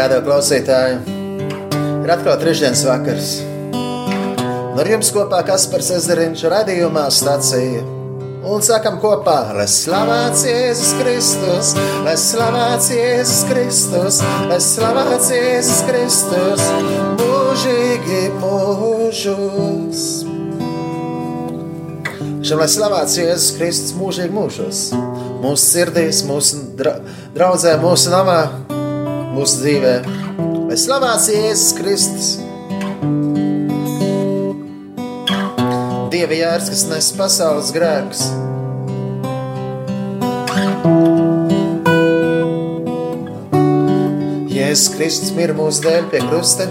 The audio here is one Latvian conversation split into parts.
Radio klausītāji, ir atkal trešdienas vakars. Ar jums kopā Kaspars Ezeriņš radījumā stācija. Un sakam kopā, lai slavēts Jēzus Kristus, lai slavēts Jēzus Kristus, lai slavēts Jēzus Kristus, mūžīgi mūžos. Šim lai slavēts Jēzus Kristus mūžīgi mūžos, mūsu sirdīs, mūsu dra draudzē, mūsu namā, mūsu dzīvē, lai slavēts Jēzus Kristus. Dieva jērs, kas nes pasaules grēkus. Jēzus Kristus mira mūsu dēļ pie krusta,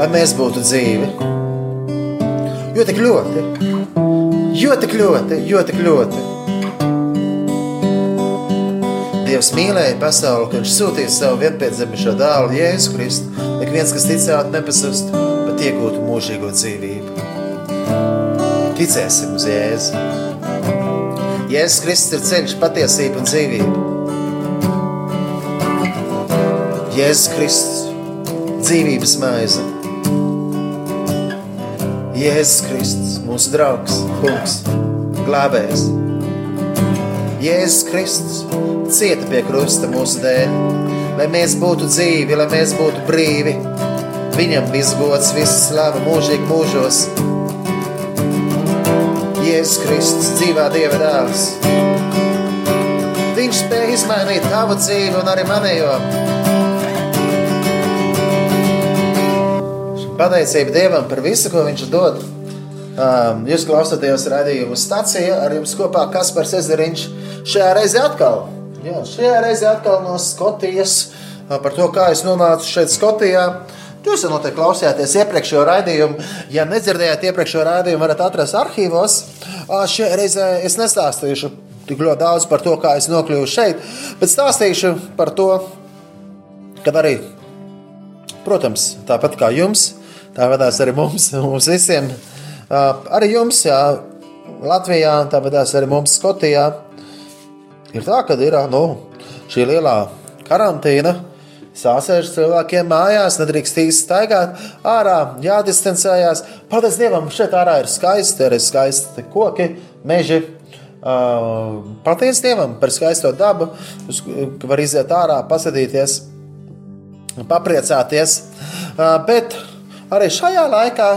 lai mēs būtu dzīvi. Jo tik ļoti, jo tik ļoti, jo tik ļoti. Dievs mīlēja pasauli, ka viņš sūtīja savu vienpiedzimušo dēlu Jēzu Kristu, lai viens, kas ticētu, nepazustu, bet iegūtu mūžīgo dzīvību. Ticēsim uz Jēzu. Jēzus Kristus ir ceļš, patiesība un dzīvība. Jēzus Kristus, dzīvības maize. Jēzus Kristus, mūsu draugs, kungs, glābējs. Jēzus Kristus cieta pie krusta mūsu dēļ, lai mēs būtu dzīvi, lai mēs būtu brīvi. Viņam viss gods, viss slava mūžīgi mūžos. Jēzus Kristus, dzīvā Dieva dēls. Viņš spēja izmainīt tavu dzīvi un arī manējo. Pateicība Dievam par visu, ko Viņš dod. Um, jūs klausāties raidījumu stācijā ar jums kopā Kaspars Ezeriņš. Šajā reizē atkal, šajā reizē atkal no Skotijas par to, kā es nonācu šeit Skotijā. Jūs jau noteikti klausījāties iepriekšējo raidījumu. Ja nedzirdējāt iepriekšējo raidījumu, varat atrast arhīvos. Šajā reizē es nestāstīšu tik ļoti daudz par to, kā es nokļuvu šeit, bet stāstīšu par to, kad arī, protams, tāpat kā jums, tā vadās arī mums, mums visiem, arī jums, jā, Latvijā, tā vadās arī mums Skotijā. Ir tā, ka ir nu, šī lielā karantīna Sāsēž cilvēkiem mājās, nedrīkst īsti staigāt ārā, jādistancējās. Paldies Dievam, šeit ārā ir skaisti, ir skaisti koki, meži. Paldies Dievam par skaisto dabu, ka var iziet ārā, pasadīties, papriecāties. Bet arī šajā laikā,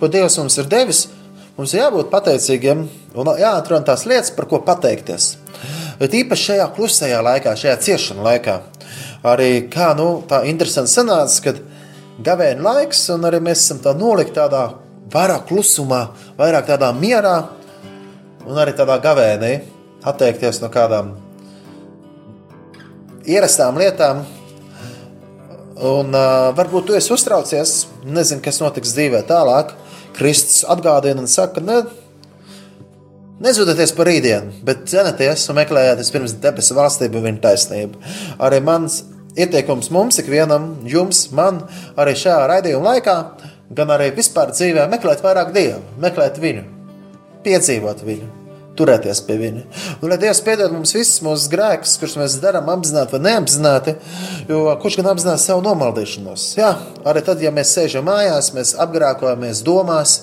ko Dievs mums ir devis, mums ir jābūt pateicīgiem un jāatrod tās lietas, par ko pateikties. Bet īpaši šajā klusajā laikā, šajā ciešanu laikā arī kā nu, tā interesanti sanāca, kad gavēņa laiks, un arī mēs esam tā nolikti tādā vairāk klusumā, vairāk tādā mierā, un arī tādā gavēnī atteikties no kādām ierastām lietām. Un uh, varbūt tu esi uztraucies, nezini, kas notiks dzīvē tālāk. Kristus atgādina un saka, ne, Nezudieties par rītdienu, bet cenieties un meklējiet pirms debesu valstību un viņa taisnību. Arī mans ieteikums mums, ikvienam, jums, man, arī šajā raidījuma laikā, gan arī vispār dzīvē, meklēt vairāk dievu, meklēt viņu, piedzīvot viņu. Turēties pie viņa. Un, lai Dievs piedod mums visus mūsu grēkus, kurus mēs darām apzināti vai neapzināti, jo kurš gan apzinās savu nomaldīšanos. Jā, arī tad, ja mēs sēžam mājās, mēs apgrākojamies domās,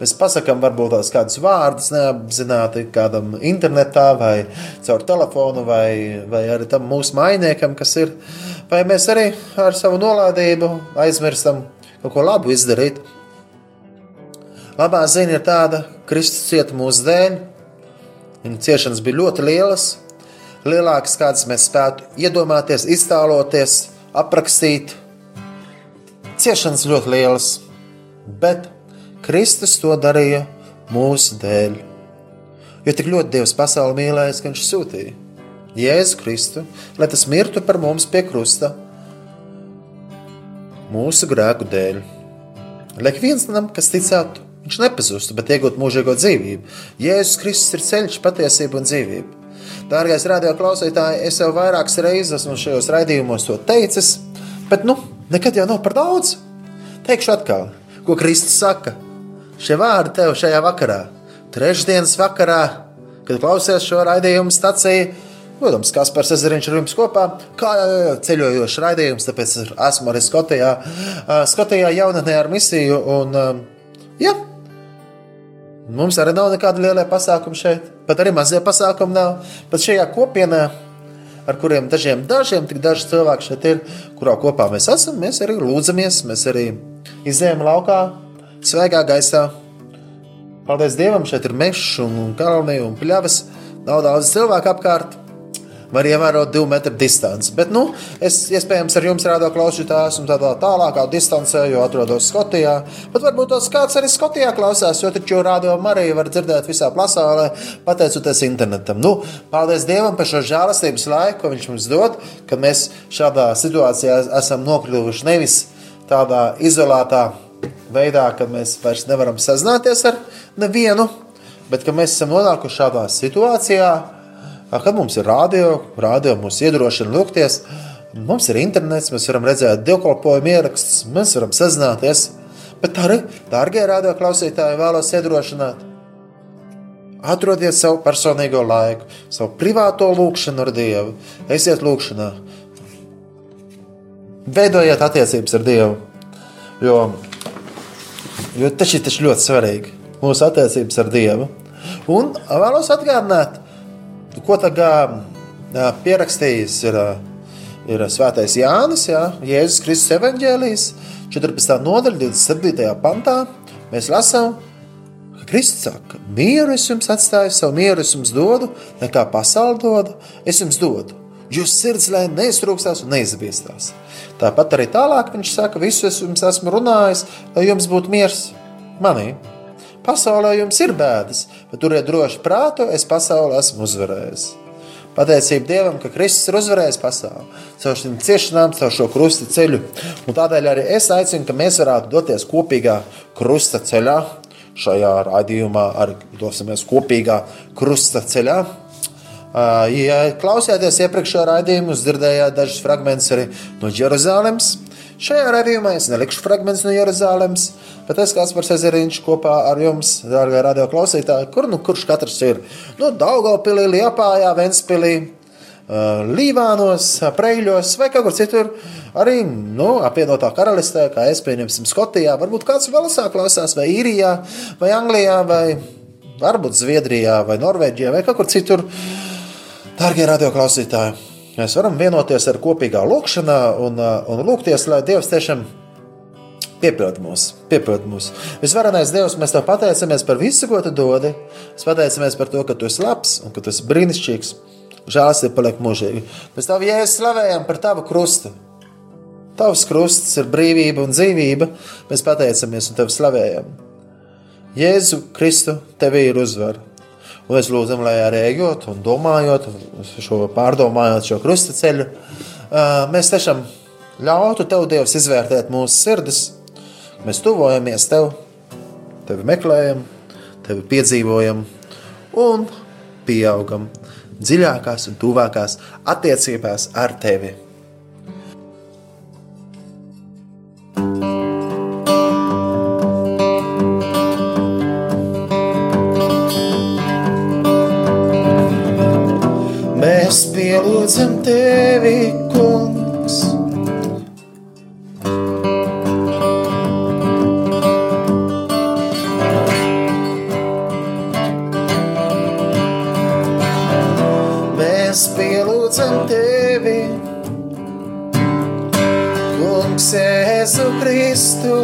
Mēs pasakām, varbūt tās kādus vārdus neapzināti kādam internetā, vai caur telefonu, vai, vai arī tam mūsu mainniekam, kas ir. Vai mēs arī ar savu nolaidību aizmirstam kaut ko labu izdarīt. Labā ziņa ir tāda, ka Kristus cieta mūsu dēļ. Viņa ciešanas bija ļoti lielas, lielākas, kādas mēs spētu iedomāties, iztēloties, aprakstīt. Ciešanas ļoti lielas, bet Kristus to darīja mūsu dēļ. Jo tik ļoti Dievs pasauli mīlēja, ka Viņš sūtīja Jēzu Kristu, lai tas mirtu par mums pie krusta, mūsu grēku dēļ. Lai viens tiem, kas ticētu, viņš nepazustu, bet iegūtu mūžīgo dzīvību. Jēzus Kristus ir ceļš, patiesība un dzīvība. Dārgais radio klausītāji, es jau vairākas reizes esmu šajos raidījumos to teicis, bet nu, nekad jau nav par daudz. Teikšu atkal, ko Kristus saka šie vārdi tev šajā vakarā, trešdienas vakarā, kad klausies šo raidījumu stāciju, Protams, Kaspars Ezeriņš ar jums kopā, kā ceļojošs raidījums, tāpēc esmu arī Skotijā, Skotijā jaunatnē ar misiju. Un, jā, mums arī nav nekāda liela pasākuma šeit, pat arī mazie pasākumi nav. Pat šajā kopienā, ar kuriem dažiem, dažiem tik daži cilvēki šeit ir, kurā kopā mēs esam, mēs arī lūdzamies, mēs arī izējām laukā, svaigā gaisā. Paldies Dievam, šeit ir mežs un kalni un pļavas. Nav daudz cilvēku apkārt var ievērot divu metru distanci. Bet, nu, es iespējams ar jums rādu klausītāju, esmu tādā tālākā distancē, jo atrodos Skotijā. Bet varbūt tos kāds arī Skotijā klausās, jo taču rādio Mariju var dzirdēt visā pasaulē, pateicoties internetam. Nu, paldies Dievam par šo žēlastības laiku, ko Viņš mums dod, kad mēs šādā situācijā esam nokļuvuši nevis tādā izolētā veidā, kad mēs vairs nevaram sazināties ar nevienu, bet mēs esam nonākuši šādā situācijā, Kad mums ir rādio, rādio mūs iedrošina lūgties, mums ir internets, mēs varam redzēt dievkalpojumu ierakstus, mēs varam sazināties. Bet arī, dārgie rādio klausītāji, vēlos iedrošināt. Atrodiet savu personīgo laiku, savu privāto lūgšanu ar Dievu. Esiet lūgšanā. Veidojiet attiecības ar Dievu. Jo, jo tas ir ļoti svarīgi. Mūsu attiecības ar Dievu. Un vēlos atgādināt, Ko tagad pierakstījis ir, ir Svētais Jānis, jā, Jēzus Kristus evaņģēlijas, 14. nodaļa, 27. pantā. Mēs lasām, ka Kristus saka, mieru es jums atstāju, savu mieru es jums dodu, nekā pasauli dodu, es jums dodu. Jūsu sirds, lai neiztrūkstās un neizbiestās. Tāpat arī tālāk viņš saka, visu es jums esmu runājis, lai jums būtu miers manī. Pasaulē jums ir bēdas, bet turiet droši prātu, es pasauli esmu uzvarējis. Pateicība Dievam, ka Kristus ir uzvarējis pasauli caur šīm ciešanām, caur šo krusta ceļu. Un tādēļ arī es aicinu, ka mēs varētu doties kopīgā krusta ceļā. Šajā raidījumā arī dosimies kopīgā krusta ceļā. Ja klausījāties iepriekšējā raidījumā, dzirdējāt dažus fragmentus arī no Jeruzalemes. Šajā raidījumā es nelikšu fragmentus no Jeruzalemes, bet es kāds par Sezeriņš kopā ar jums, dārgie radio klausītāji, kur nu kurš katrs ir? Nu, Daugavpilī, Liepājā, Ventspilī, Līvānos, Preļos vai kaut kur citur. Arī nu, apvienotā karalistē, kā es pieņemsim, Skotijā, varbūt kāds Velsā klausās, vai Īrijā, vai Anglijā, vai varbūt Zviedrijā, vai Norvēģijā, vai kaut kur citur. Dārgie radio klausītāji! Mēs varam vienoties ar kopīgā lūkšanā un, uh, un lūgties, lai Dievs tiešām Piepild mūs, piepild mūs. Visvarenais Dievs, mēs te pateicamies par visu, ko tu dodi. Mēs pateicamies par to, ka tu esi labs un ka tu esi brīnišķīgs. Žēlstība paliek mūžīgi. Mēs tev jēzus slavējam par tavu krustu. Tavs krusts ir brīvība un dzīvība. Mēs pateicamies un tevi slavējam. Jēzu Kristu, tev ir uzvara. Un mēs lūdzam, lai arī ejot un domājot, šo pārdomājot šo krustaceļu, mēs tiešām ļautu tev, Dievs, izvērtēt mūsu sirdis. Mēs tuvojamies tev, tevi meklējam, tevi piedzīvojam un pieaugam dziļākās un tuvākās attiecībās ar tevi. Tevi, kungs. Mēs pielūdzam tevi, kungs, Jēzu Kristu,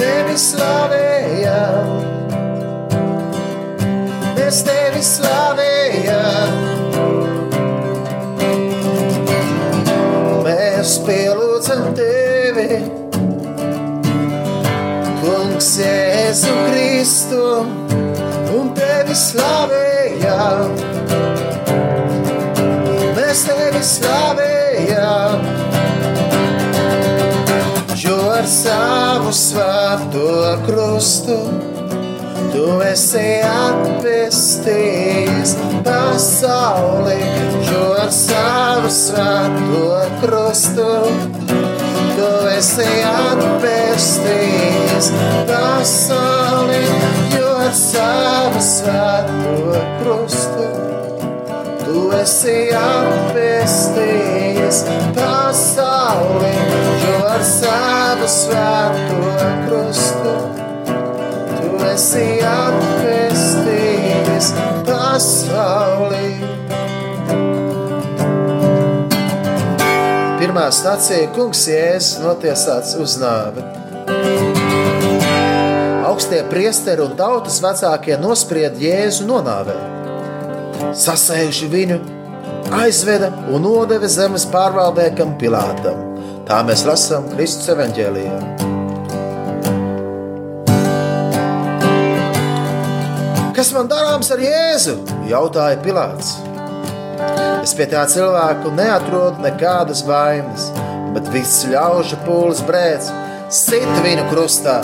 tevi slavējam. Mēs tevi slavējam. Jēzu Kristu, un tevi slavējam. Mēs tevi slavējam, jo ar savu svēto krustu. Tu esi atpestījis pasauli, jo ar savu svēto krustu. Tu esi atpestījis pasauli, jo ar savu svēto krustu. tu esi apestījis pasauli, jo ar savu svēto krustu tu esi apestījis pasauli. Pirmā stācija kungs Jēzus notiesāts uz nāvi. Augstie priesteri un tautas vecākie nosprieda Jēzu nonāvē. Sasējuši viņu, aizveda un nodeva zemes pārvaldniekam Pilātam. Tā mēs lasām Kristus evanģēlijā. Kas man darāms ar Jēzu? jautāja Pilārs. Es pie tā cilvēku neatrodu nekādas vainas, bet viss ļaužu pūles brēc, sit viņu krustā.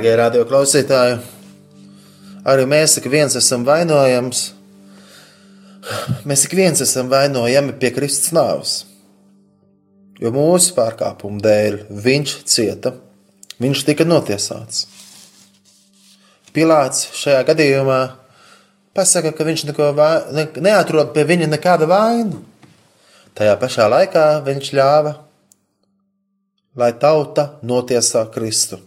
Dārgie radio klausītāji, arī mēs ik viens esam vainojams. Mēs ik viens esam vainojami pie Kristus nāves. Jo mūsu pārkāpumu dēļ viņš cieta, viņš tika notiesāts. Pilārs šajā gadījumā pasaka, ka viņš neko ne, neatrod pie viņa nekāda vaina. Tajā pašā laikā viņš ļāva, lai tauta notiesā Kristu.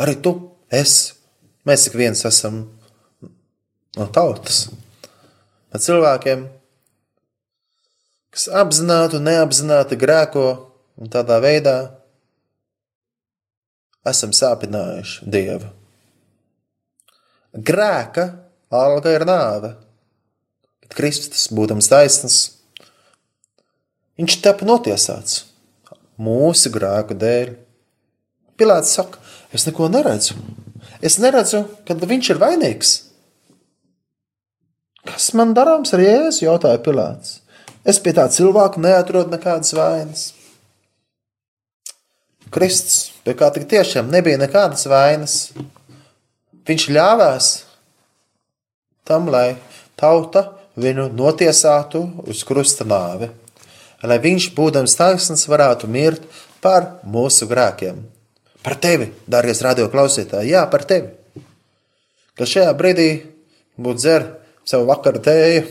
Arī tu, es, mēs ik viens esam no tautas, no cilvēkiem, kas apzināti un neapzināti grēko un tādā veidā esam sāpinājuši Dievu. Grēka alga ir nāve, bet Kristus, būdams taisns, viņš tapa notiesāts mūsu grēku dēļ. Pilāts saka, Es neko neredzu. Es neredzu, ka viņš ir vainīgs. Kas man darāms ar jēzu? jautāja Pilārs. Es pie tā cilvēka neatrodu nekādas vainas. Kristus, pie kā tik tiešām nebija nekādas vainas, viņš ļāvās tam, lai tauta viņu notiesātu uz krusta nāvi, lai viņš, būdams taisns, varētu mirt par mūsu grēkiem. Par tevi, dārgais radio klausītāji, jā, par tevi. Ka šajā brīdī būtu dzer savu vakaru tēju,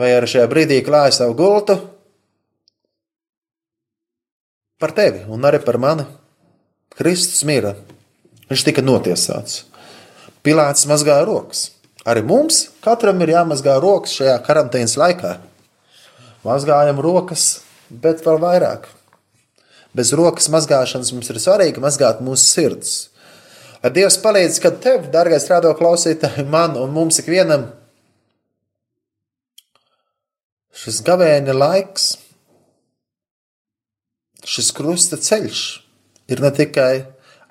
vai arī šajā brīdī klāja savu gultu. Par tevi un arī par mani. Kristus mīra. Viņš tika notiesāts. Pilārs mazgāja rokas. Arī mums katram ir jāmazgā rokas šajā karantīnas laikā. Mazgājam rokas, bet vēl vairāk Bez rokas mazgāšanas mums ir svarīgi mazgāt mūsu sirdis. Lai Dievs palīdz, kad tev, dārgais rādo klausītāji, man un mums ikvienam, šis gavēņa laiks, šis krusta ceļš ir ne tikai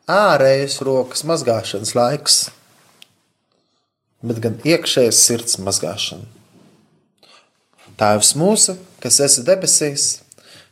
ārējas rokas mazgāšanas laiks, bet gan iekšējas sirds mazgāšana. Tēvs mūsu, kas esi debesīs,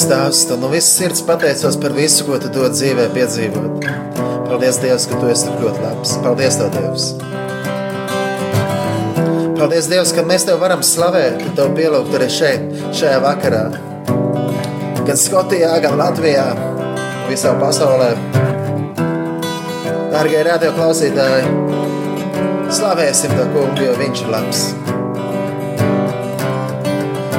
Debes Tēvs, tu no visas sirds pateicos par visu, ko tu dod dzīvē piedzīvot. Paldies, Dievs, ka tu esi ļoti labs. Paldies, Tev, Dievs! Paldies, Dievs, ka mēs Tev varam slavēt, ka Tev pielūgt arī šeit, šajā vakarā. Gan Skotijā, gan Latvijā, visā pasaulē. Dārgie radio klausītāji, slavēsim to kungu, jo viņš ir labs.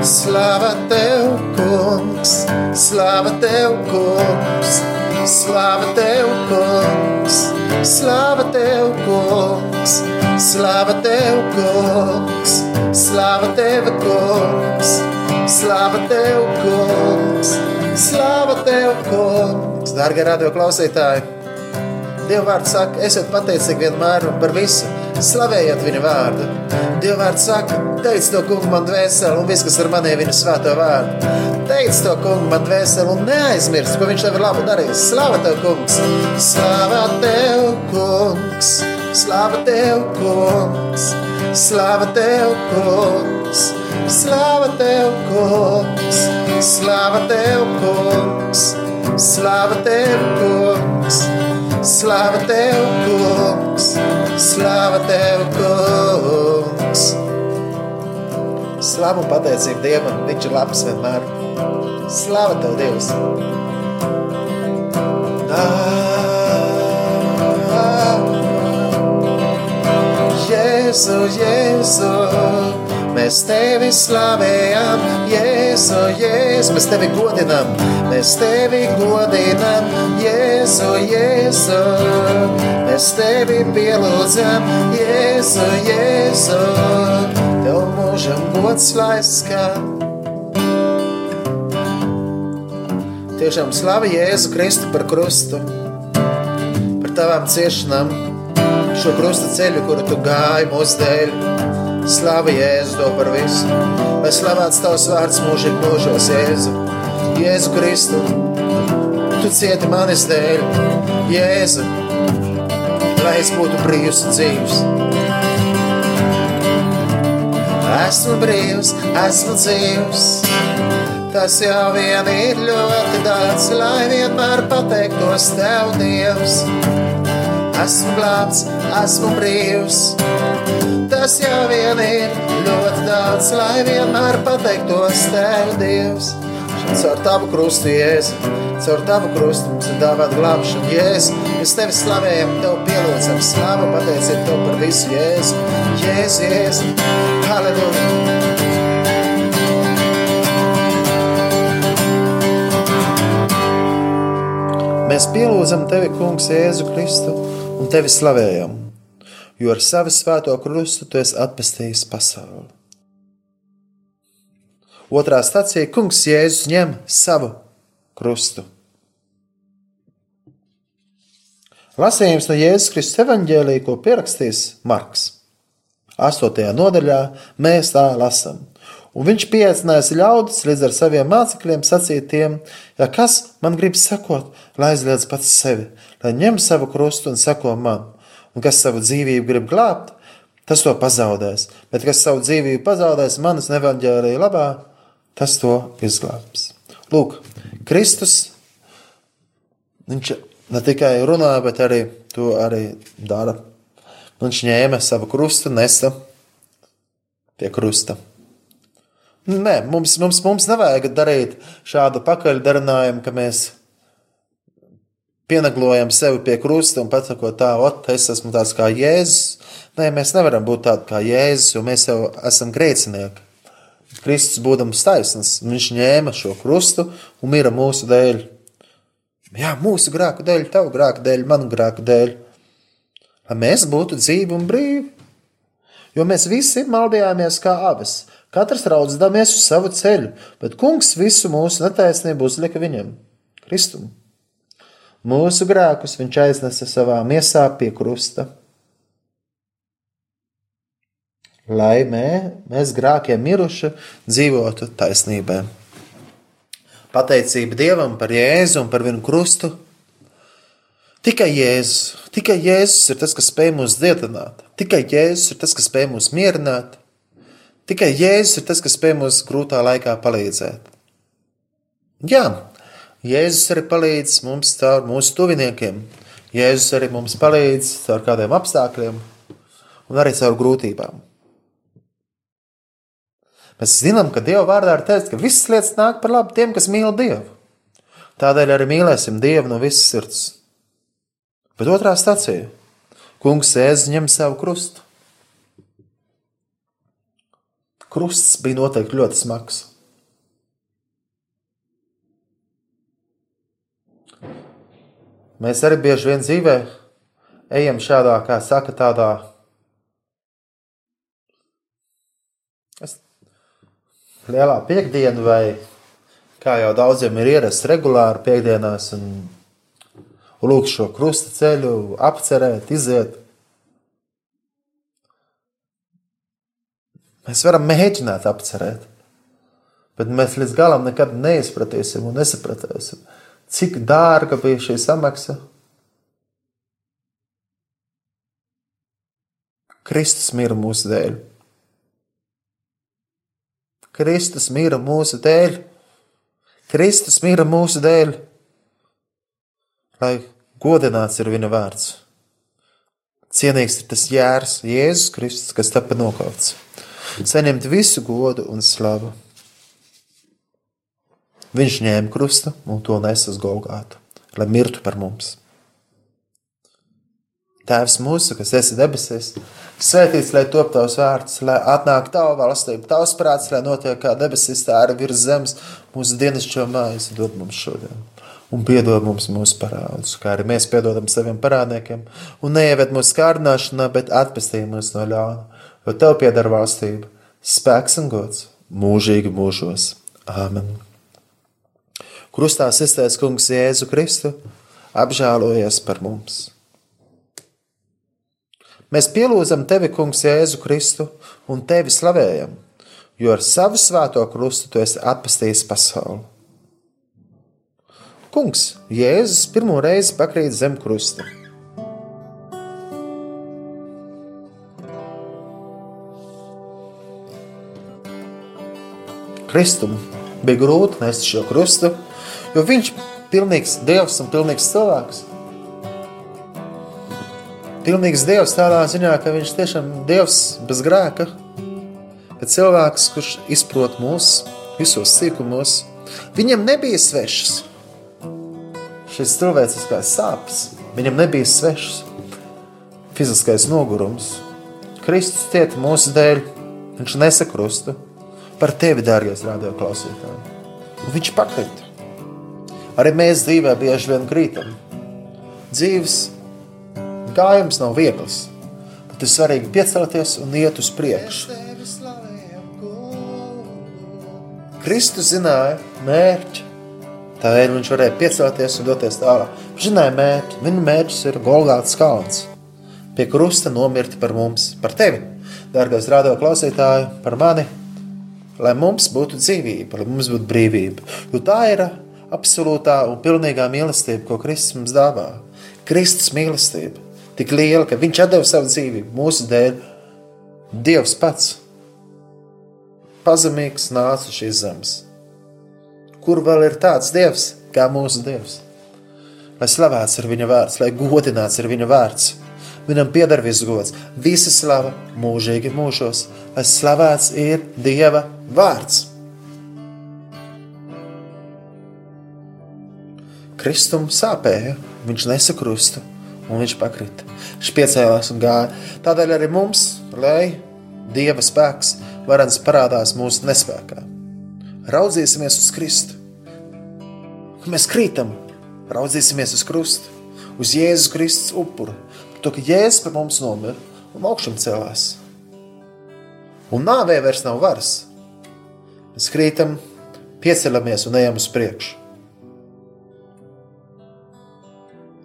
Slava tev, kungs, slava tev, kungs, slava tev, kungs, slava tev, kungs, slava tev, kungs, slava tev, kungs, slava tev, kungs, slava tev, kungs. Dārgie radio klausītāji, Dieva vārds saka, esiet pateicīgi vienmēr un par visu slavējiet viņa vārdu. Dieva vārds saka, teic to kungu man dvēseli un viss, kas ar mani viņa svēto vārdu. Teic to kungu man dvēseli un neaizmirst, ko viņš tev ir labi darījis. Slava tev, kungs! Slava tev, kungs! Slava tev, kungs! Slava tev, kungs! Slava tev, kungs! Slava tev, kungs! Slava tev, kungs! Slava tev, kungs! Slava tev, kungs! Slavu un pateicību Dievam, Viņš ir labs vienmēr. Slava tev, Dievs! Jēzu, Jēzu! Mēs tevi slavējam, Jēzu, Jēzu, mēs tevi godinam, mēs tevi godinam, Jēzu, Jēzu, mēs tevi pielūdzam, Jēzu, Jēzu, tev mūžam gods lai skan. Tiešām slavu Jēzu Kristu par krustu, par tavām ciešanām, šo krusta ceļu, kuru tu gāji mūsu dēļ. Slavu Jēzu to par visu, lai slavēts tavs vārds mūžīgi mūžos, Jēzu. Jēzu Kristu, tu cieti manis dēļ, Jēzu, lai es būtu brīvs un dzīvs. Esmu brīvs, esmu dzīvs, tas jau vien ir ļoti daudz, lai vienmēr pateiktos Tev, Dievs. Esmu glābts, esmu brīvs, tas jau vien ir ļoti daudz, lai vienmēr pateiktos Tev, Dievs. Caur Tavu krustu, Jēzu, caur Tavu krustu mums ir dāvāta glābšana, Jēzu. Mēs Tevi slavējam, Tev pielūdzam, slavu, pateicam Tev par visu, Jēzu, Jēzu, Jēzu, Halleluja. Mēs pielūdzam Tevi, Kungs, Jēzu Kristu, un Tevi slavējam jo ar savu svēto krustu tu esi atpestījis pasauli. Otrā stācija - Kungs Jēzus ņem savu krustu. Lasījums no Jēzus Kristus evanģēlī, ko pierakstīs Marks. 8. nodaļā mēs tā lasām. Un viņš pieaicinājis ļaudis līdz ar saviem mācekļiem sacīt tiem, ja kas man grib sekot, lai aizliedz pats sevi, lai ņem savu krustu un seko man un kas savu dzīvību grib glābt, tas to pazaudēs. Bet kas savu dzīvību pazaudēs manas nevaņģēlīja labā, tas to izglābs. Lūk, Kristus, viņš ne tikai runā, bet arī to arī dara. Viņš ņēma savu krustu, nesa pie krusta. Nē, mums, mums, mums nevajag darīt šādu pakaļdarinājumu, ka mēs pienaglojam sevi pie krusta un pasakot tā, ot, es esmu tāds kā Jēzus. Nē, mēs nevaram būt tādi kā Jēzus, jo mēs jau esam grēcinieki. Kristus būdams taisns, viņš ņēma šo krustu un mira mūsu dēļ. Jā, mūsu grēku dēļ, tavu grēku dēļ, manu grēku dēļ. Lai mēs būtu dzīvi un brīvi. Jo mēs visi maldījāmies kā avis, katrs raudzījāmies uz savu ceļu, bet kungs visu mūsu netaisnību uzlika viņam, Kristum. Mūsu grēkus viņš aiznesa savā miesā pie krusta. Lai mē, mēs grākiem miruši dzīvotu taisnībā. Pateicība Dievam par Jēzu un par viņu krustu. Tikai Jēzus, tikai Jēzus ir tas, kas spēj mūs dziedināt. Tikai Jēzus ir tas, kas spēj mūs mierināt. Tikai Jēzus ir tas, kas spēj mums grūtā laikā palīdzēt. Jā, Jēzus arī palīdz mums caur mūsu tuviniekiem. Jēzus arī mums palīdz caur kādiem apstākļiem un arī caur grūtībām. Mēs zinām, ka Dieva vārdā ir teikts, ka visas lietas nāk par labu tiem, kas mīl Dievu. Tādēļ arī mīlēsim Dievu no visas sirds. Bet otrā stācija - Kungs Jēzus ņem savu krustu. Krusts bija noteikti ļoti smags. Mēs arī bieži vien dzīvē ejam šādā, kā saka, tādā. Lielā piekdiena, vai kā jau daudziem ir ierasts regulāri piekdienās, un, lūk šo krusta ceļu, apcerēt, iziet. Mēs varam mēģināt apcerēt, bet mēs līdz galam nekad neizpratīsim un nesapratīsim cik dārga bija šī samaksa. Kristus mira mūsu dēļ. Kristus mira mūsu dēļ. Kristus mira mūsu dēļ, lai godināts ir viņa vārds. Cienīgs ir tas jērs, Jēzus Kristus, kas tapa nokauts. Saņemt visu godu un slavu. Viņš ņēma krustu un to nesa uz Golgātu, lai mirtu par mums. Tēvs mūsu, kas esi debesīs, svētīts lai top tavs vārds, lai atnāk tava valstība, tavs prāts, lai notiek kā debesīs, tā arī virs zemes, mūsu dienascho mājas dod mums šodien. Un piedod mums mūsu parādus, kā arī mēs piedodam saviem parādniekiem, un neieved mūsu kārdināšanā, bet atpestī mūs no ļauna, jo tev pieder valstība, spēks un gods mūžīgi mūžos. Āmen! Krustā iztaisnēs Kungs Jēzu Kristu, apžēlojies par mums. Mēs pielūdzam tevi, Kungs, Jēzu Kristu, un tevi slavējam, jo ar savu svēto krustu tu esi atpestījis pasauli. Kungs, Jēzus pirmo reizi pakrīt zem krusta. Kristum bija grūti nest šo krustu, Jo viņš ir pilnīgs dievs un pilnīgs cilvēks. Pilnīgs dievs tādā ziņā, ka viņš tiešām ir dievs bez grēka. Bet cilvēks, kurš izprot mūs visos sīkumos, viņam nebija svešs. Šis cilvēciskais sāpes viņam nebija svešs. Fiziskais nogurums. Kristus cieta mūsu dēļ, viņš nesakrusta par tevi, dārgais radioklausītāji. Un viņš pakrita. Arī mēs dzīvē bieži vien krītam. Dzīves gājums nav viegls, bet ir svarīgi piecelties un iet uz priekšu. Kristus zināja mērķi, tādēļ viņš varēja piecelties un doties tālāk. Viņš zināja mērķi, viņa mērķis ir Golgāts kalns. Pie krusta nomirti par mums, par tevi, dārgais rādio klausītāji, par mani, lai mums būtu dzīvība, lai mums būtu brīvība. Jo tā ir absolūtā un pilnīgā mīlestība, ko Kristus mums dāvā. Kristus mīlestība tik liela, ka Viņš deva savu dzīvību mūsu dēļ. Dievs pats pazemīgs nāca uz šīs zemes. Kur vēl ir tāds Dievs kā mūsu Dievs? Lai slavēts ir viņa vārds, lai godināts ir viņa vārds. Viņam pieder viss gods, visa slava mūžīgi mūžos, lai slavēts ir Dieva vārds. Kristum sāpēja, viņš nesakrusta un viņš pakrita. Viņš piecēlās un gāja. Tādēļ arī mums, lai Dieva spēks varens parādās mūsu nespēkā. Raudzīsimies uz Kristu. Kad mēs krītam, raudzīsimies uz krustu, uz Jēzus Kristus upuru. To, ka Jēzus par mums nomira un augšām celās. Un nāvē vairs nav varas. Mēs krītam, pieceļamies un ejam uz priekšu.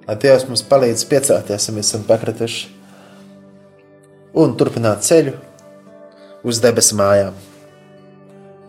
Lai Dievs mums palīdz piecelties, ja mēs esam pakrituši, un turpināt ceļu uz debesu mājām.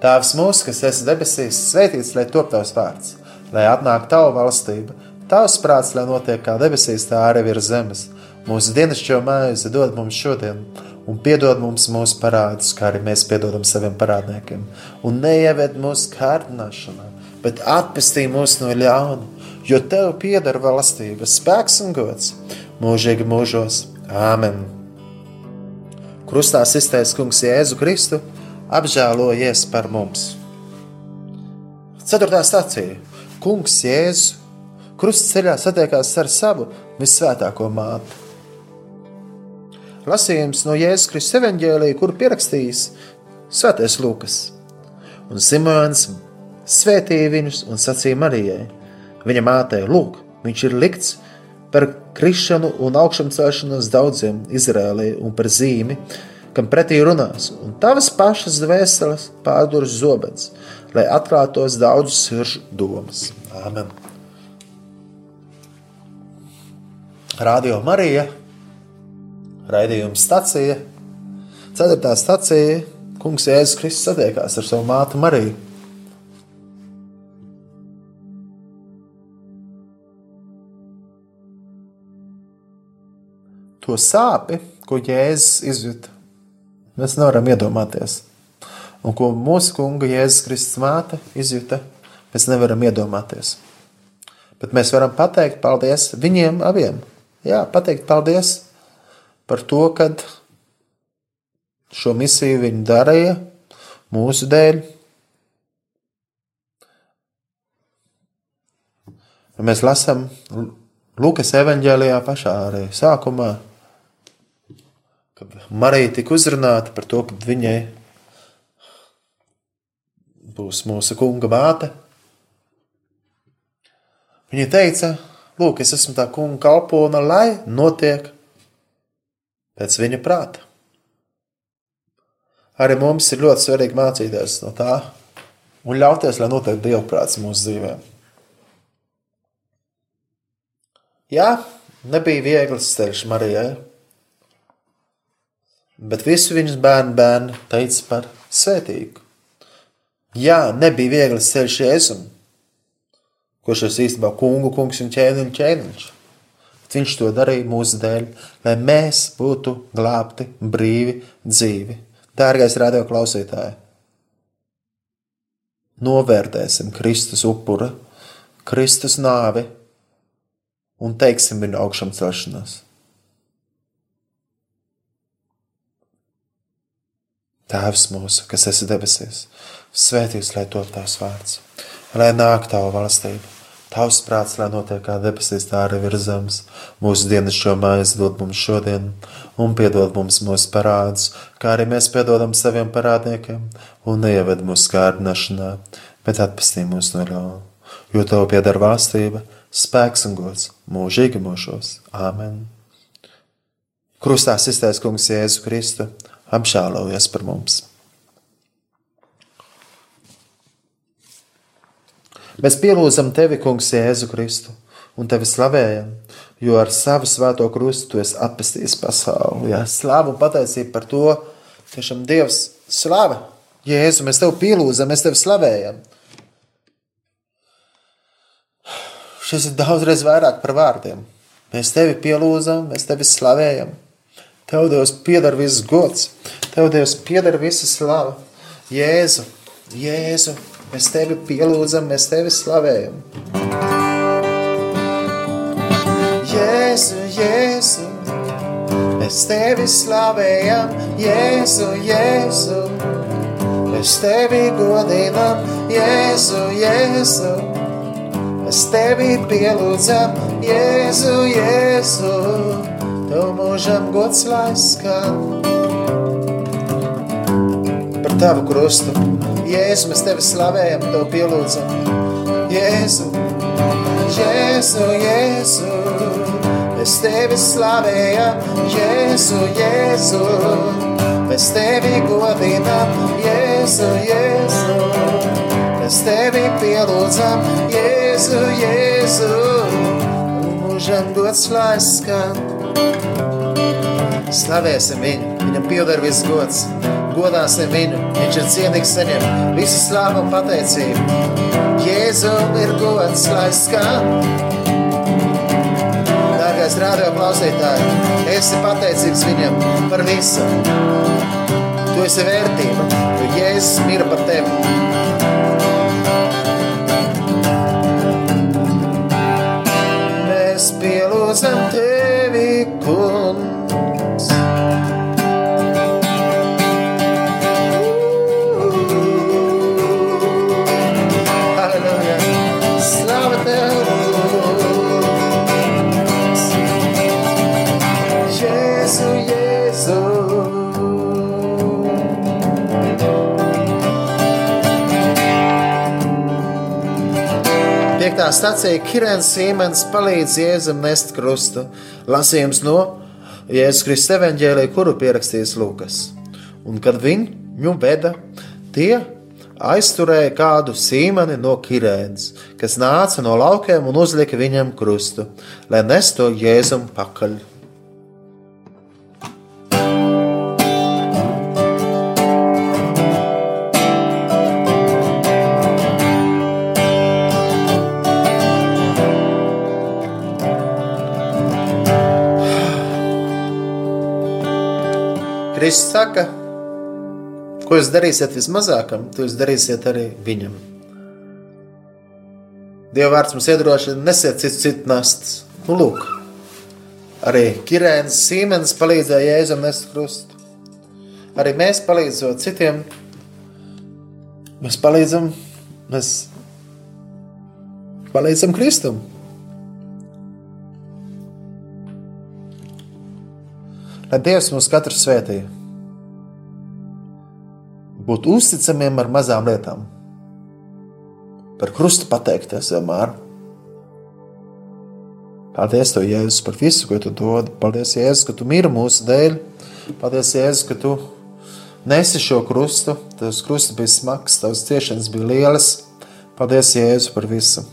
Tēvs mūsu, kas esi debesīs, svētīts, lai top tavs vārds, lai atnāktu tava valstība, tavs prāts, lai notiek kā debesīs, tā arī virs zemes. Mūsu dienascho mājas dod mums šodien, un piedod mums mūsu parādus, kā arī mēs piedodam saviem parādniekiem. Un neieved mūsu kārdināšanā, bet atpestī mūs no ļauna, jo Tev pieder valstība, spēks un gods mūžīgi mūžos. Āmen! Krustā iztaisnē Kungs Jēzu Kristu, apžēlojies par mums. Ceturtā stācija - Kungs Jēzus krustceļā satiekās ar savu visvētāko māti. Lasījums no Jēzus Kristus evanģēlīja, kur pierakstījis Svētais Lūkas. Un Simons svētīja viņus un sacīja Marijai, viņa mātei, lūk, viņš ir likts par krišanu un augšām celšanos daudziem Izrēlī un par zīmi, kam pretī runās, un tavas pašas dvēseles pārdurs zobens, lai atklātos daudz sirdžu domas. Āmen! Radio Marija, raidījuma stacija, 4. stacija, Kungs Jēzus Kristus satiekās ar savu mātu Mariju. To sāpi, ko Jēzus izjūta. Mēs nevaram iedomāties. Un ko mūsu kunga Jēzus Kristus māte izjūta, mēs nevaram iedomāties. Bet mēs varam pateikt paldies viņiem abiem. Jā, pateikt paldies par to, ka šo misiju viņi darīja mūsu dēļ. Mēs lasām Lukas evanģēlijā pašā arī sākumā, kad Marija tika uzrunāta par to, ka viņai būs mūsu kunga māte. Viņa teica, lūk, es esmu tā kunga kalpona, lai notiek pēc viņa prāta. Arī mums ir ļoti svarīgi mācīties no tā un ļauties, lai notiek dievprāts mūsu dzīvēm. Jā, nebija viegls ceļš Marijai bet visu viņas bērnu bērnu teica par svētīgu. Jā, nebija viegli ceļš jēzum, kurš ir īstenībā kungu kungs un ķēniņš ķēniņš. Viņš to darīja mūsu dēļ, lai mēs būtu glābti, brīvi, dzīvi. Dārgais radio klausītāji, novērtēsim Kristus upura, Kristus nāvi un teiksim viņu augšām celšanos. Tēvs mūsu, kas esi debesīs, svētīts lai top tavs vārds, lai nāk tava valstība, tavs prāts, lai notiek kā debesīs, tā arī virs zemes. Mūsu dienas šo maizi dod mums šodien, un piedod mums mūsu parādus, kā arī mēs piedodam saviem parādniekiem, un neieved mūsu kārdināšanā, bet atpestī mūs no ļauna. Jo tev pieder valstība, spēks un gods mūžīgi mūžos. Āmen! Krustā iztaisnē Kungs Jēzu Kristu apžēlojies par mums. Mēs pielūdzam tevi, Kungs, Jēzu Kristu, un tevi slavējam, jo ar savu svēto krustu tu esi atpestījis pasauli. Jā, slavu un pateicību par to, tiešām Dievs slava. Jēzu, mēs tevi pielūdzam, mēs tevi slavējam. Šis ir daudzreiz vairāk par vārdiem. Mēs tevi pielūdzam, mēs tevi slavējam. Tev Dievs pieder viss gods, Tev Dievs pieder visa slava. Jēzu, Jēzu, mēs Tevi pielūdzam, mēs Tevi slavējam. Jēzu, Jēzu, mēs Tevi slavējam, Jēzu, Jēzu, mēs Tevi godinam, Jēzu, Jēzu, mēs Tevi pielūdzam, Jēzu, Jēzu. Tev mūžam gods lai skan Par tavu krustu. Jēzu, mēs tevi slavējam, tev pielūdzam. Jēzu, Jēzu, Jēzu. Mēs tevi slavējam. Jēzu, Jēzu. Mēs tevi godinam. Jēzu, Jēzu. Mēs tevi pielūdzam. Jēzu, Jēzu. Mūžam gods lai skan Slavēsim viņu, viņam pieder viss gods. Godāsim viņu, viņš ir cienīgs saņem visu slāvu un pateicību. Jēzum ir gods, lai skan. Dārgais rādio klausītāji, esi pateicīgs viņam par visu. Tu esi vērtība, jo Jēzus mira par tevi. 9. stācija Kirēns Siemens palīdz Jēzum nest krustu. Lasījums no Jēzus Kristus evaņģēlī, kuru pierakstījis Lūkas. Un kad viņu veda, tie aizturēja kādu sīmani no Kirēnas, kas nāca no laukiem un uzlika viņam krustu, lai nesto Jēzum pakaļ. Kristus saka, ko jūs darīsiet vismazākam, to jūs darīsiet arī viņam. Dieva vārds mums iedrošina, nesiet citu, citu nastas. Nu, lūk, arī Kirēns Sīmenis palīdzēja Jēzum nest krustu. Arī mēs palīdzot citiem, mēs palīdzam, mēs palīdzam Kristum. Lai Dievs mūs katru svētītu būt uzticamiem ar mazām lietām. Par krustu pateikties vienmēr. Paldies, Tev, Jēzus, par visu, ko Tu dod. Paldies, Jēzus, ka Tu mīli mūsu dēļ. Paldies, Jēzus, ka Tu nesi šo krustu. Tavs krusts bija smags, Tavs ciešanas bija lielas. Paldies, Jēzus, par visu.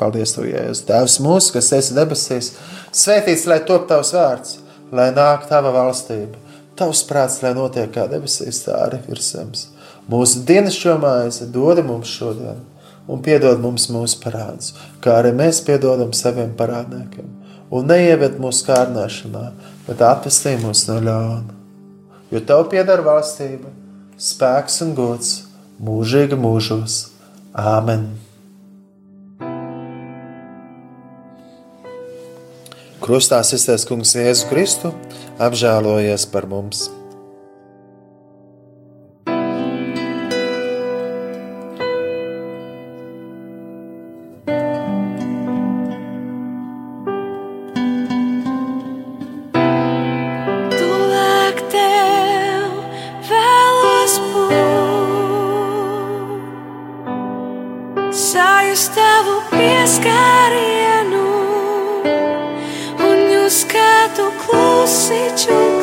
Paldies, Tev, Jēzus. Tēvs mūsu, kas esi debesīs, svētīts, lai top Tavs vārds, lai nāk Tava valstība Tavs prāts, lai notiek kā debesīs, tā arī virs zemes. Mūsu dienas šo maizi dod mums šodien, un piedod mums mūsu parādus, kā arī mēs piedodam saviem parādniekiem. Un neieved mūsu kārdināšanā, bet atvestī mūs no ļauna. Jo tev pieder valstība, spēks un gods mūžīgi mūžos. Āmen! Krustā iztais kungs Jēzu Kristu apžēlojies par mums. Mani pārvēr.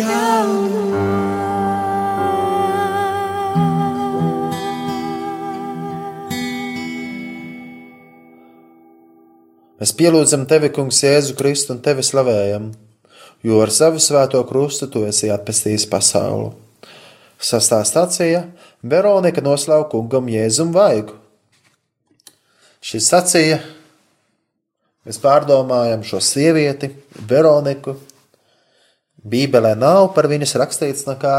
jaunu. Mēs pielūdzam tevi, Kungs, Jēzu Kristu un tevi slavējam, jo ar savu svēto krustu tu esi atpestījis pasauli. Sastā stācija Veronika noslauka kungam Jēzum vaigu. Šī stācija mēs pārdomājam šo sievieti, Veroniku, Bībelē nav par viņas rakstīts nekā,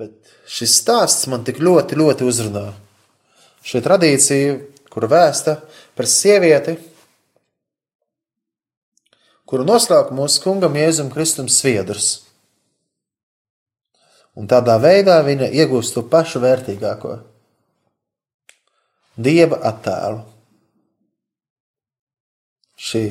bet šis stāsts man tik ļoti, ļoti uzrunā. Šī tradīcija, kur vēsta par sievieti, kuru noslēpj mūsu kungam Jēzum Kristum sviedrs. Un tādā veidā viņa iegūst to pašu vērtīgāko - dieva attēlu. Šī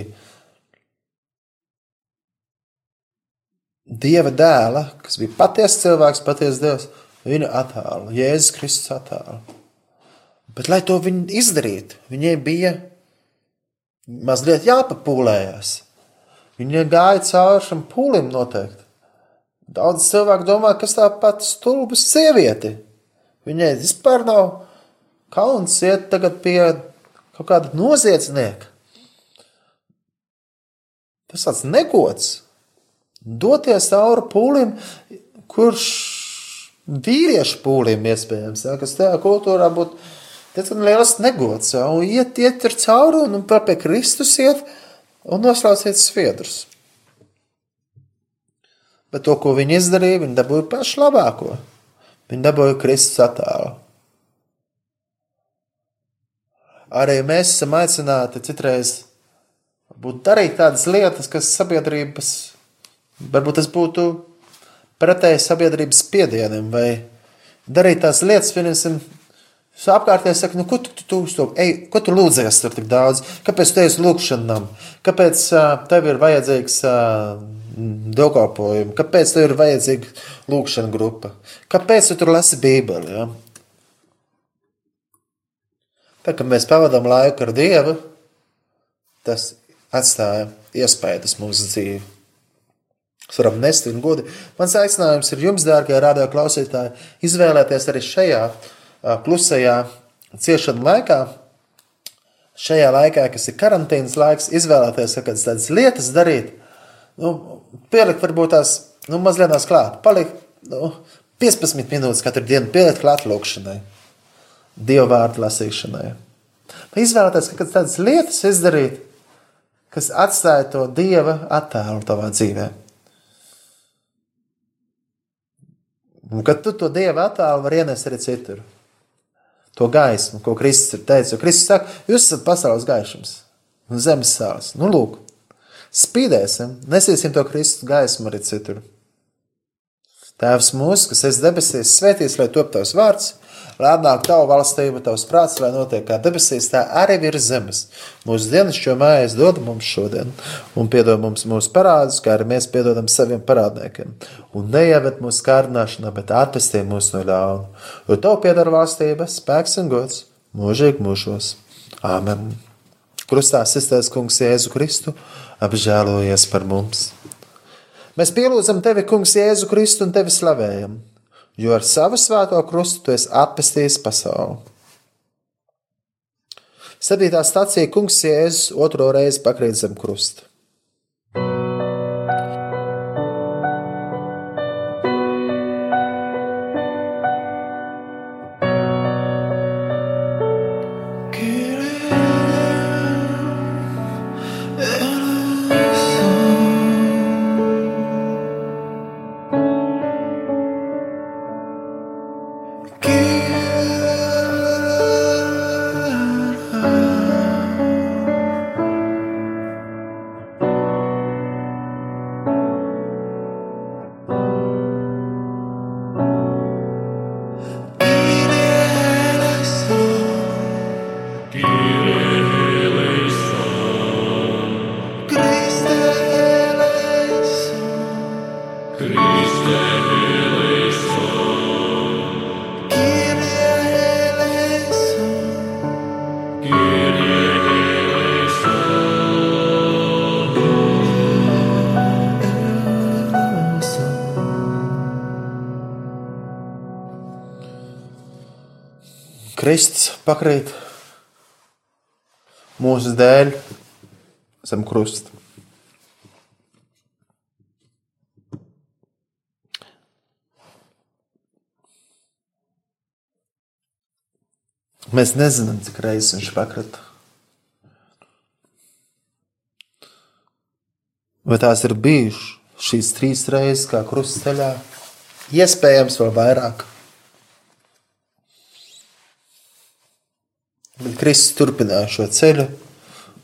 dieva dēla, kas bija patiesa cilvēks, patiesa dievs, viņa attēlu, Jēzus Kristus attēlu. Bet, lai to viņi izdarītu, viņai bija mazliet jāpapūlējas. Viņa gāja cauri šim pūlim noteikti. Daudz cilvēku domā, ka tā pati stulba sieviete. Viņai vispār nav kauns iet tagad pie kaut kāda noziedznieka. Tas tāds negods. Doties cauri pūlim, kurš vīriešu pūlim iespējams, ja, kas tajā kultūrā būtu diezgan liels negods. Ja, un iet, iet ar cauri un pie Kristus iet un noslauciet sviedrus. Bet to, ko viņi izdarīja, viņi dabūja pašu labāko. Viņi dabūja Kristus attēlu. Arī mēs esam aicināti citreiz darīt tādas lietas, kas sabiedrības, varbūt tas būtu pretēji sabiedrības spiedienam, vai darīt tās lietas, piemēram, Apkārtēji saka, nu, ko tu, tu, tu, ej, ko tu lūdzies tur tik daudz? Kāpēc tu esi lūkšanam? Kāpēc uh, tev ir vajadzīgs uh, dievkalpojums? Kāpēc tev ir vajadzīga lūkšana grupa? Kāpēc tu tur lasi Bībeli? Ja? Tā kā mēs pavadām laiku ar Dievu, tas atstāja iespējas mūsu dzīvi. Mēs varam nest un gudi. Mans aicinājums ir jums, dārgie radio klausītāji, izvēlēties arī šajā klusajā ciešanu laikā, šajā laikā, kas ir karantīnas laiks, izvēlēties kādas tādas lietas darīt, nu, pielikt varbūt tās nu, mazliet tās klāt, palikt nu, 15 minūtes katru dienu, pielikt klāt lūkšanai, dievu vārdu lasīšanai. Izvēlēties kādas tādas lietas izdarīt, kas atstāja to dieva attēlu tavā dzīvē. Un kad tu to dieva attēlu vari ienest arī citur to gaismu, ko Kristus ir teicis. Jo Kristus saka, jūs esat pasaules gaišums un zemes sāls. Nu, lūk, spīdēsim, nesīsim to Kristus gaismu arī citur. Tēvs mūsu, kas esi debesīs, svētīs, lai top tavs vārds, lai atnāk tavu valstību, tavs prāts, lai notiek kā debesīs, tā arī virs zemes. Mūsu dienascho mājas dod mums šodien, un piedod mums mūsu parādus, kā arī mēs piedodam saviem parādniekiem. Un neieved mūsu kārdināšanā, bet atpestī mūs no ļauna. Jo tev pieder valstība, spēks un gods mūžīgi mūžos. Āmen! Krustā sisters kungs Jēzu Kristu apžēlojies par mums! Mēs pielūdzam tevi, kungs, Jēzu Kristu un tevi slavējam! Jo ar savu svēto krustu tu esi atpestījis pasauli. Septītā stācija Kungs Jēzus otro reizi pakrīt zem krusta. Pakrīt mūsu dēļ zem krusta. Mēs nezinām, cik reizes viņš pakrata. Vai tās ir bijušas šīs trīs reizes, kā krustceļā? Iespējams, vēl vairāk. Bet Kristus turpināja šo ceļu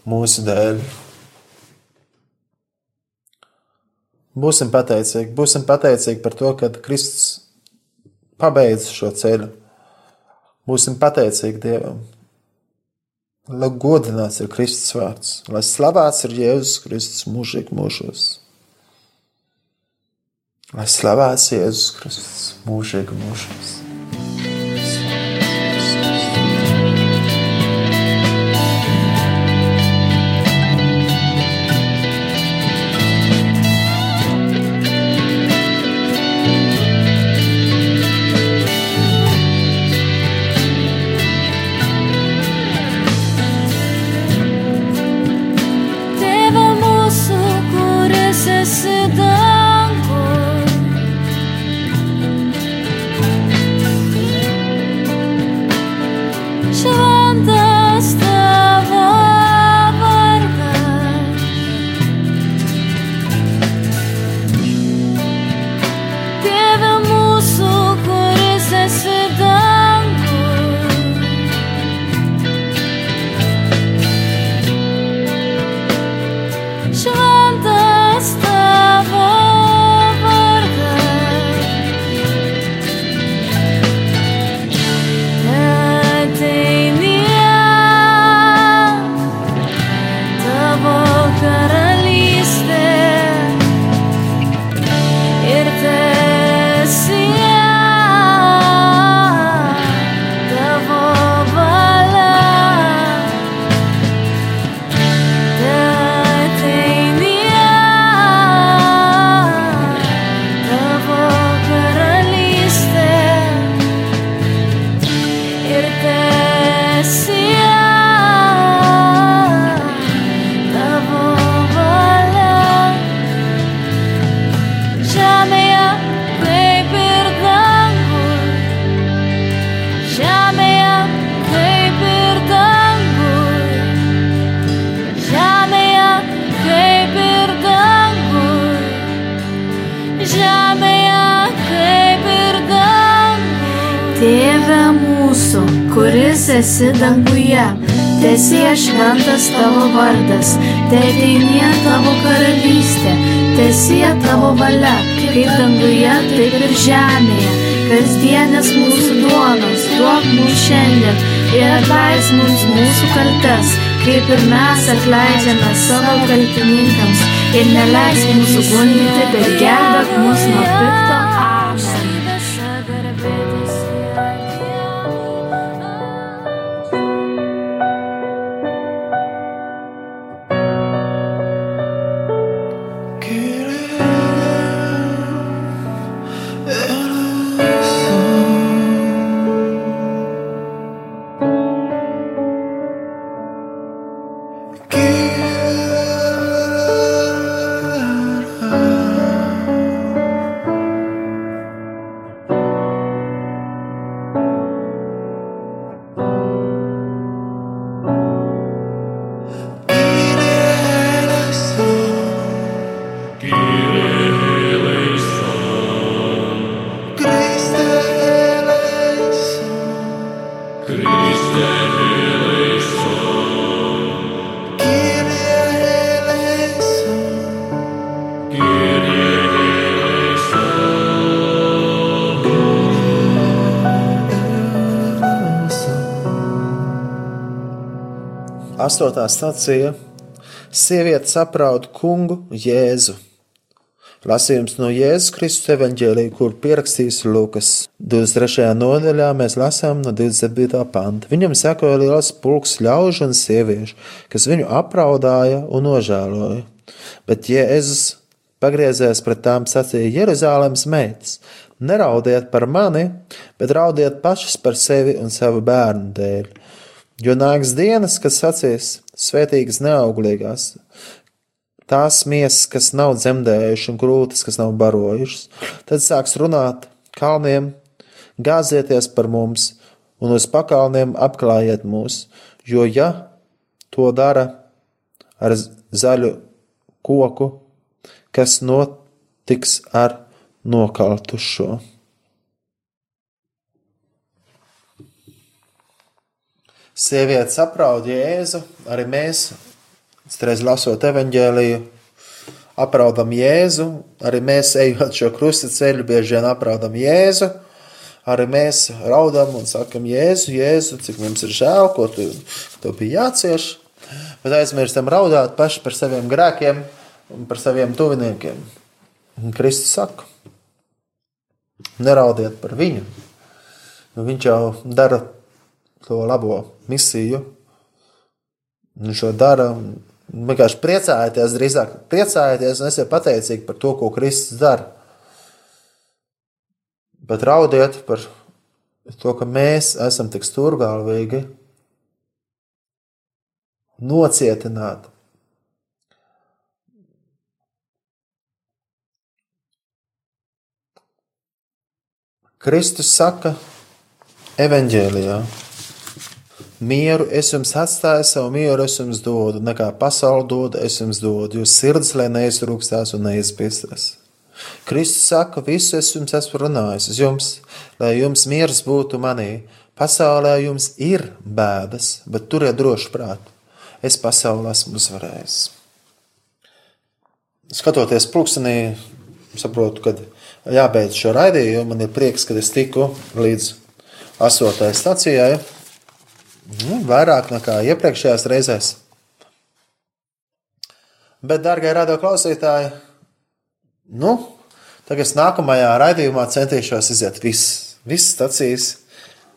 mūsu dēļ. Būsim pateicīgi, būsim pateicīgi par to, ka Kristus pabeidz šo ceļu. Būsim pateicīgi Dievam. Lai godināts ir Kristus vārds, lai slavēts ir Jēzus Kristus mūžīgi mūžos. Lai slavēts Jēzus Kristus mūžīgi mūžos. Esi danguje, tesie šventas tavo vardas, te ateinie tavo karalystė, tesie tavo valia, kaip danguje, taip ir žemėje. Kasdienės mūsų duonos, duok mums šiandien ir atleis mums mūsų kaltes, kaip ir mes atleidžiame savo kaltininkams ir neleis mūsų gundyti, bet gelbėk mus nuo pikto. Astotā stācija - Sieviete saprauda kungu Jēzu. Lasījums no Jēzus Kristus evanģēlīja, kur pierakstīts Lukas 23. nodaļā, mēs lasām no 27. panta. Viņam sekoja liels pulks ļaužu un sieviešu, kas viņu apraudāja un nožēloja. Bet Jēzus pagriezies pret tām sacīja Jeruzalemes meitas: Neraudiet par mani, bet raudiet pašas par sevi un savu bērnu dēļ. Jo nāks dienas, kad sacīs: svētīgas neauglīgās, tās miesas, kas nav dzemdējušas, un grūtas, kas nav barojušas. Tad sāks runāt kalniem, gāzieties par mums, un uz pakalniem apklājiet mūs, jo ja to dara ar zaļu koku, kas notiks ar nokaltušo. Sieviete sapraud Jēzu, arī mēs, reiz lasot evaņģēliju, apraudam Jēzu, arī mēs ejot šo krusta ceļu, bieži vien apraudam Jēzu, arī mēs raudam un sakam Jēzu, Jēzu, cik mums ir žēl, ko tu, tu bija jācieš, bet aizmirstam raudāt paši par saviem grēkiem un par saviem tuviniekiem. Un Kristus saka, neraudiet par viņu, nu, viņš jau dara to labo misiju. Viņš to dara. Vienkārši priecājieties, drīzāk priecājieties un esiet pateicīgi par to, ko Kristus dara. Bet raudiet par to, ka mēs esam tik stūrgalvīgi, nocietināti. Kristus saka, evanģēlijā. Mieru es jums atstāju, savu mieru es jums dodu, nekā pasaule dod, es jums dodu. Jūs sirds, lai neizrūkstās un neizpēstās. Kristus saka, visu es jums esmu runājis, uz jums, lai jums miers būtu manī. Pasaulē jums ir bēdas, bet turiet droši prātu. Es pasaulē esmu uzvarējis. Skatoties pulkstenī, saprotu, ka jābeidz šo raidījumu. Man ir prieks, ka es tiku līdz astotajai stacijai. Nu, vairāk nekā iepriekšējās reizēs. Bet, darbie radio klausītāji, nu, tagad nākamajā raidījumā centīšos iziet visas, visas stacijas.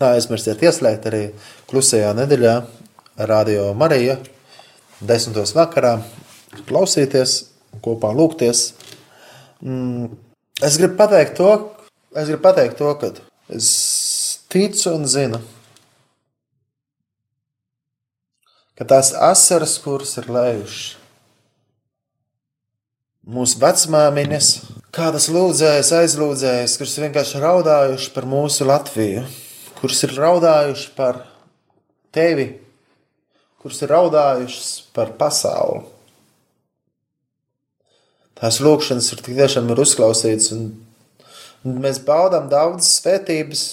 Neaizmirstiet ieslēgt arī klusajā nedēļā Radio Marija desmitos vakarā, klausīties, kopā lūgties. Mm, Es gribu pateikt to, es gribu pateikt to ka es ticu un zinu, ka tās asaras, kuras ir lējušas, mūsu vecmāmiņas, kādas lūdzējas, aizlūdzējas, kuras vienkārši raudājuši par mūsu Latviju, kuras ir raudājuši par tevi, kuras ir raudājušas par pasauli. Tās lūkšanas ir tik tiešām ir uzklausītas, un mēs baudām daudzas svētības,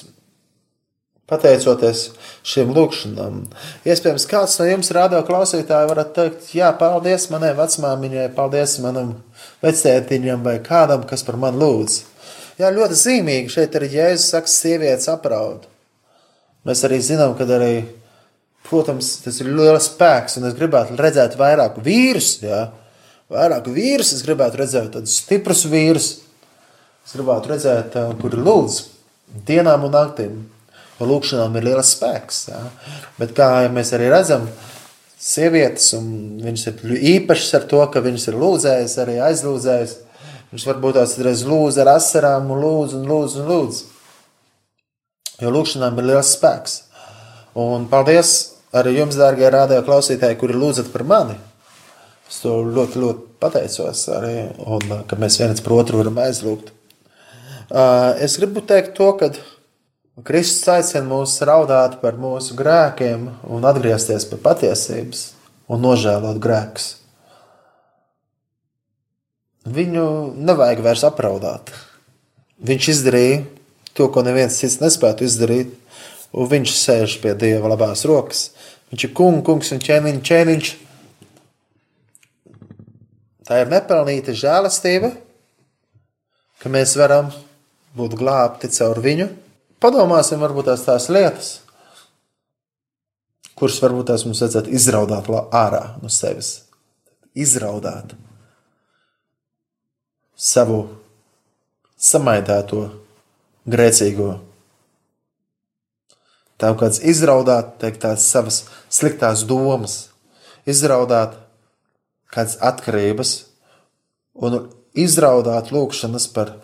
pateicoties šīm lūkšanām. Iespējams, kāds no jums rādio klausītāji varat teikt, jā, paldies manai vecmāmiņai, paldies manam vectētiņam vai kādam, kas par mani lūdz. Jā, ļoti zīmīgi šeit arī Jēzus saka, sievietes apraud. Mēs arī zinām, ka arī, protams, tas ir liels spēks, un es gribētu redzēt vairāk vīrus, jā, vairāk vīrus, es gribētu redzēt tādus stiprus vīrus, es gribētu redzēt, kuri lūdz dienām un naktīm. Jo lūkšanām ir liels spēks. Jā. Bet kā mēs arī redzam, sievietes, un viņas ir īpašas ar to, ka viņas ir lūdzējas, arī aizlūdzējas. Viņš varbūt tās reiz lūdz ar asarām, un lūdz, un lūdz, un lūdz. Jo lūkšanām ir liels spēks. Un paldies arī jums, dārgie rādījā klausītāji, kuri lūdzat par mani. Es to ļoti, ļoti pateicos arī, un ka mēs viens par otru varam aizlūgt. Es gribu teikt to, ka Kristus aicina mūs raudāt par mūsu grēkiem un atgriezties pie patiesības un nožēlot grēkus. Viņu nevajag vairs apraudāt. Viņš izdarīja to, ko neviens cits nespētu izdarīt, un viņš sēž pie Dieva labās rokas. Viņš ir kungs, kungs un ķēniņš, ķēniņš. Tā ir nepelnīta žēlastība, ka mēs varam būt glābti caur viņu Padomāsim, varbūt tās tās lietas, kuras varbūt tās mums vajadzētu izraudāt ārā no sevis. Izraudāt savu samaitēto, grēcīgo. Tā kā izraudāt teikt, tās savas sliktās domas, izraudāt kādas atkarības un izraudāt lūkšanas par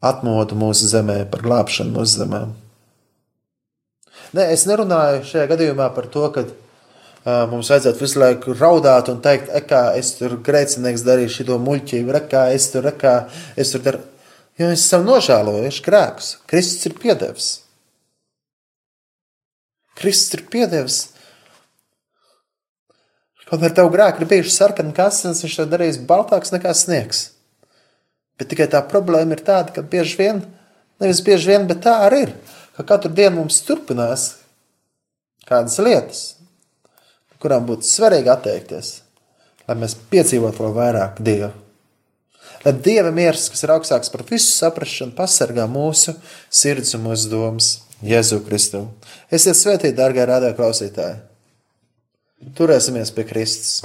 atmodu mūsu zemē, par glābšanu mūsu zemē. Nē, es nerunāju šajā gadījumā par to, ka ā, mums vajadzētu visu laiku raudāt un teikt, "E, kā es tur grēcinieks darīju šo muļķību, re, kā es tur, re, kā es tur daru. Jo mēs esam nožēlojuši grēkus. Kristus ir piedevis. Kristus ir piedevis. Kaut arī tavu grēku ir bijuši sarkani kasnes, viņš to darījis baltāks nekā sniegs. Bet tikai tā problēma ir tāda, ka bieži vien, nevis bieži vien, bet tā arī ir, ka katru dienu mums turpinās kādas lietas, kurām būtu svarīgi atteikties, lai mēs piedzīvotu vēl vairāk Dievu. Lai Dieva miers, kas ir augstāks par visu saprāšanu, pasargā mūsu sirds un mūsu domas Jēzu Kristu. Esiet svētīti, darbie radio klausītāji! Turēsimies pie Kristus!